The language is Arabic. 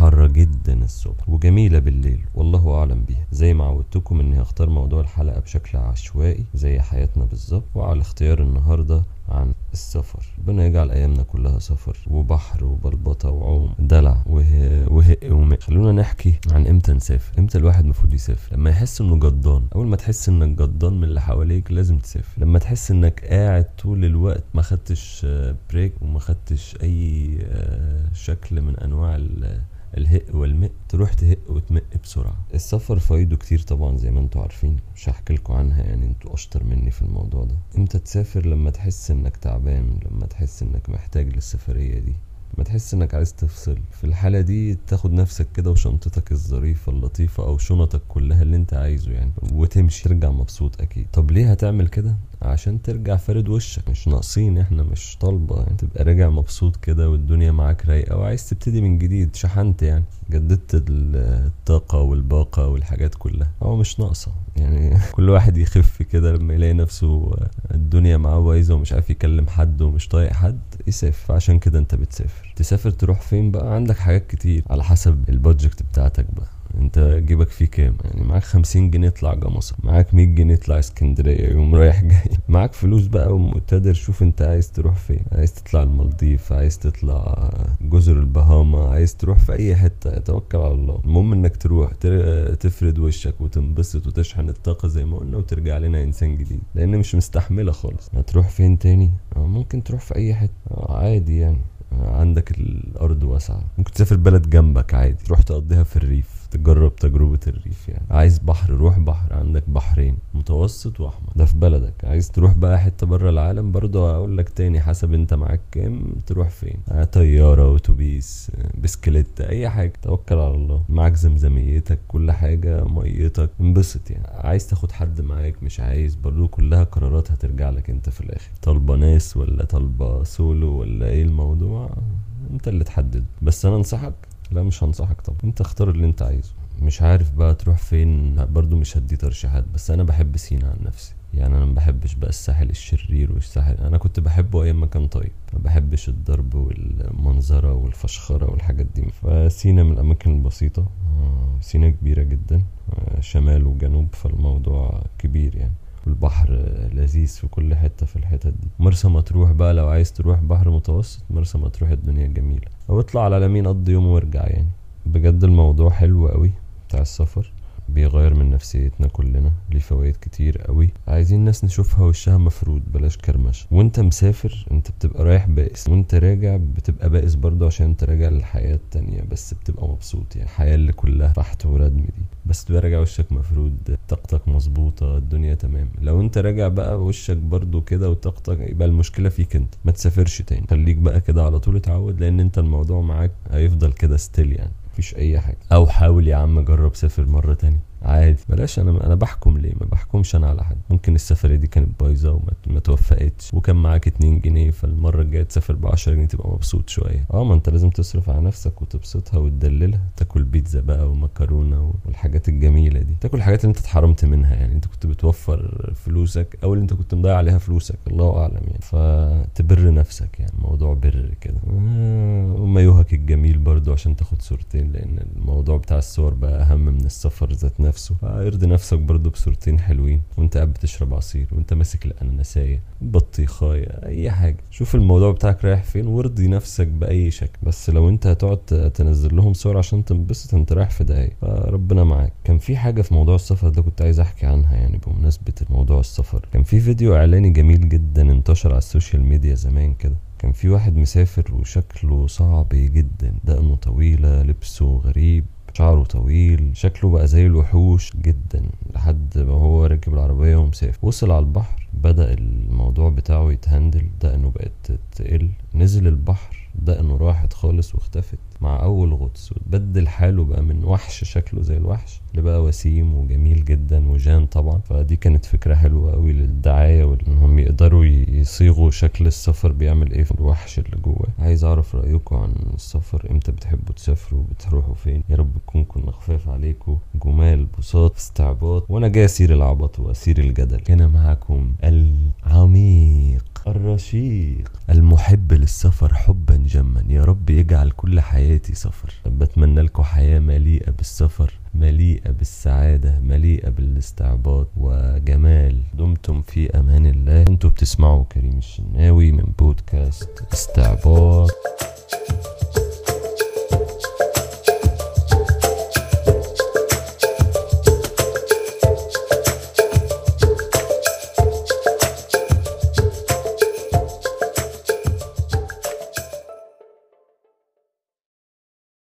حارة جدا الصبح وجميلة بالليل والله أعلم بيها. زي ما عودتكم إني هختار موضوع الحلقة بشكل عشوائي زي حياتنا بالظبط وعلى اختيار النهاردة عن السفر. ربنا يجعل ايامنا كلها سفر وبحر وبلبطة وعوم دلع وه... وهق ومق خلونا نحكي عن إمتى نسافر. إمتى الواحد المفروض يسافر؟ لما يحس إنه جضان أول ما تحس إنك جضان من اللي حواليك لازم تسافر. لما تحس إنك قاعد طول الوقت ما خدتش بريك وما خدتش أي آه، شكل من أنواع ال- الهق والمق تروح تهق وتمق بسرعة. السفر فايده كتير طبعا زي ما أنتوا عارفين مش هحكي لكم عنها يعني أنتوا أشطر مني في الموضوع ده. إمتى تسافر؟ لما تحس انك تعبان لما تحس انك محتاج للسفرية دي. لما تحس انك عايز تفصل. في الحالة دي تاخد نفسك كده وشنطتك الظريفة اللطيفة أو شنطك كلها اللي انت عايزه يعني وتمشي. ترجع مبسوط أكيد. طب ليه هتعمل كده؟ عشان ترجع فارد وشك مش ناقصين إحنا مش طالبة. يعني تبقى راجع مبسوط كده والدنيا معاك رايقة وعايز تبتدي من جديد شحنت يعني جددت ال- الطاقة والباقة والحاجات كلها. هو مش ناقصة يعني كل واحد يخف كده لما يلاقي نفسه الدنيا معاه بايظة ومش عارف يكلم حد ومش طايق حد يسافر. فعشان كده انت بتسافر. تسافر تروح فين بقى؟ عندك حاجات كتير على حسب البادجت بتاعتك بقى. انت جيبك فيه كام؟ يعني معاك خمسين جنيه اطلع جمصة معاك مية جنيه اطلع اسكندرية يوم رايح جاي. معاك فلوس بقى ومقتدر شوف انت عايز تروح فين. عايز تطلع المالديف عايز تطلع جزر البهاما عايز تروح في أي حتة توكل على الله. المهم إنك تروح تر- تفرد وشك وتنبسط وتشحن الطاقة زي ما قلنا وترجع لنا إنسان جديد. لأن مش مستحملة خالص. هتروح فين تاني؟ آه ممكن تروح في أي حتة. آه عادي يعني. عندك الأرض واسعة. ممكن تسافر بلد جنبك عادي. تروح تقضيها في الريف. تجرب تجربة الريف يعني. عايز بحر روح بحر. عندك بحرين متوسط وأحمر. ده في بلدك. عايز تروح بقى حتة بره العالم؟ برضه أقول لك تاني حسب أنت معاك كام تروح فين. آه، طيارة أتوبيس آه، بسكليت أي حاجة. توكل على الله. معاك زمزميتك كل حاجة ميتك. انبسط يعني. عايز تاخد حد معاك؟ مش عايز. برضه كلها قرارات هترجع لك أنت في الآخر. طالبة ناس ولا طالبة سولو ولا إيه الموضوع؟ أنت اللي تحدد. بس أنا أنصحك لا مش هنصحك طبعا. انت اختار اللي انت عايزه. مش عارف بقى تروح فين برضو مش هدي ترشيحات بس أنا بحب سينا عن نفسي. يعني أنا ما بحبش بقى الساحل الشرير والساحل. أنا كنت بحبه أيام ما كان طيب. ما بحبش الضرب والمنظرة والفشخرة والحاجات دي. فسينا من الأماكن البسيطة. آه، سينا كبيرة جدا. آه، شمال وجنوب فالموضوع كبير يعني. والبحر لذيذ في كل حتة في الحتت دي. مرسى مطروح بقى لو عايز تروح بحر متوسط مرسى مطروح الدنيا جميلة. أو اطلع على اليمين قضي يوم وارجع يعني. بجد الموضوع حلو قوي بتاع السفر بيغير من نفسيتنا كلنا ليه فوائد كتير قوي. عايزين ناس نشوفها وشها مفرود بلاش كرمش وانت مسافر انت بتبقى رايح بائس. وانت راجع بتبقى بائس برضه عشان انت راجع للحياة التانية بس بتبقى مبسوط يعني. الحياة اللي كلها فحت وردم دي. بس تبقى راجع وشك مفرود طاقتك مظبوطة الدنيا تمام. لو انت راجع بقى وشك برضه كده وطاقتك يبقى المشكلة فيك انت ما تسافرش تاني. خليك بقى كده على طول اتعود لأن انت الموضوع معاك هيفضل كده ستيل يعني مفيش أي حاجة. أو حاول يا عم جرب سافر مرة تانية. عادي. بلاش أنا أنا بحكم ليه؟ ما بحكمش أنا على حد. ممكن السفرية دي كانت بايظة وما ما توفقتش وكان معاك 2 جنيه فالمرة الجاية تسافر ب 10 جنيه تبقى مبسوط شوية. آه ما أنت لازم تصرف على نفسك وتبسطها وتدللها. تاكل بيتزا بقى ومكرونة والحاجات الجميلة دي. تاكل الحاجات اللي أنت اتحرمت منها يعني. أنت كنت فلوسك أو اللي أنت كنت مضيع عليها فلوسك الله أعلم يعني. فتبر نفسك يعني موضوع بر كده. آه، ومايوهك الجميل برضو عشان تاخد صورتين لأن الموضوع بتاع الصور بقى أهم من السفر ذات نفسه. فارضي نفسك برضو بصورتين حلوين وأنت قاعد بتشرب عصير وأنت ماسك الاناناسايه بطيخايه أي حاجة. شوف الموضوع بتاعك رايح فين وارضي نفسك بأي شكل. بس لو أنت هتقعد تنزل لهم صور عشان تنبسط أنت رايح في دقايق فربنا معاك. كان في حاجة في موضوع السفر ده كنت عايز أحكي عنها يعني بمناسبة موضوع السفر كان في فيديو إعلاني جميل جدا انتشر على ال social media زمان كده. كان في واحد مسافر وشكله صعب جدا. دقنه طويلة لبسه غريب شعره طويل شكله بقى زي الوحوش جدا لحد ما هو راكب العربية ومسافر وصل على البحر بدأ الموضوع بتاعه يتهندم دقنه بقت تقل. نزل البحر دقنه راحت خالص واختفت مع أول غطس. وتبدل حاله بقى من وحش شكله زي الوحش لبقى وسيم وجميل جدا وجان طبعا. فدي كانت فكرة حلوة قوي للدعاية وإنهم يقدروا يصيغوا شكل السفر بيعمل إيه في الوحش اللي جواه. عايز أعرف رأيكم عن السفر. إمتى بتحبوا تسافروا؟ بتروحوا فين؟ يا رب تكون كنا خفاف عليكم. جمال بساط استعباط. وأنا جاي أسير العبط وأسير الجدل. هنا معاكم العميق. الرشيق. المحب للسفر حبا جما. يا رب يجعل كل حياتي سفر. بتمنى لكم حياة مليئة بالسفر مليئة بالسعادة مليئة بالاستعباط. وجمال دمتم في أمان الله. أنتوا بتسمعوا كريم الشناوي من بودكاست استعباط.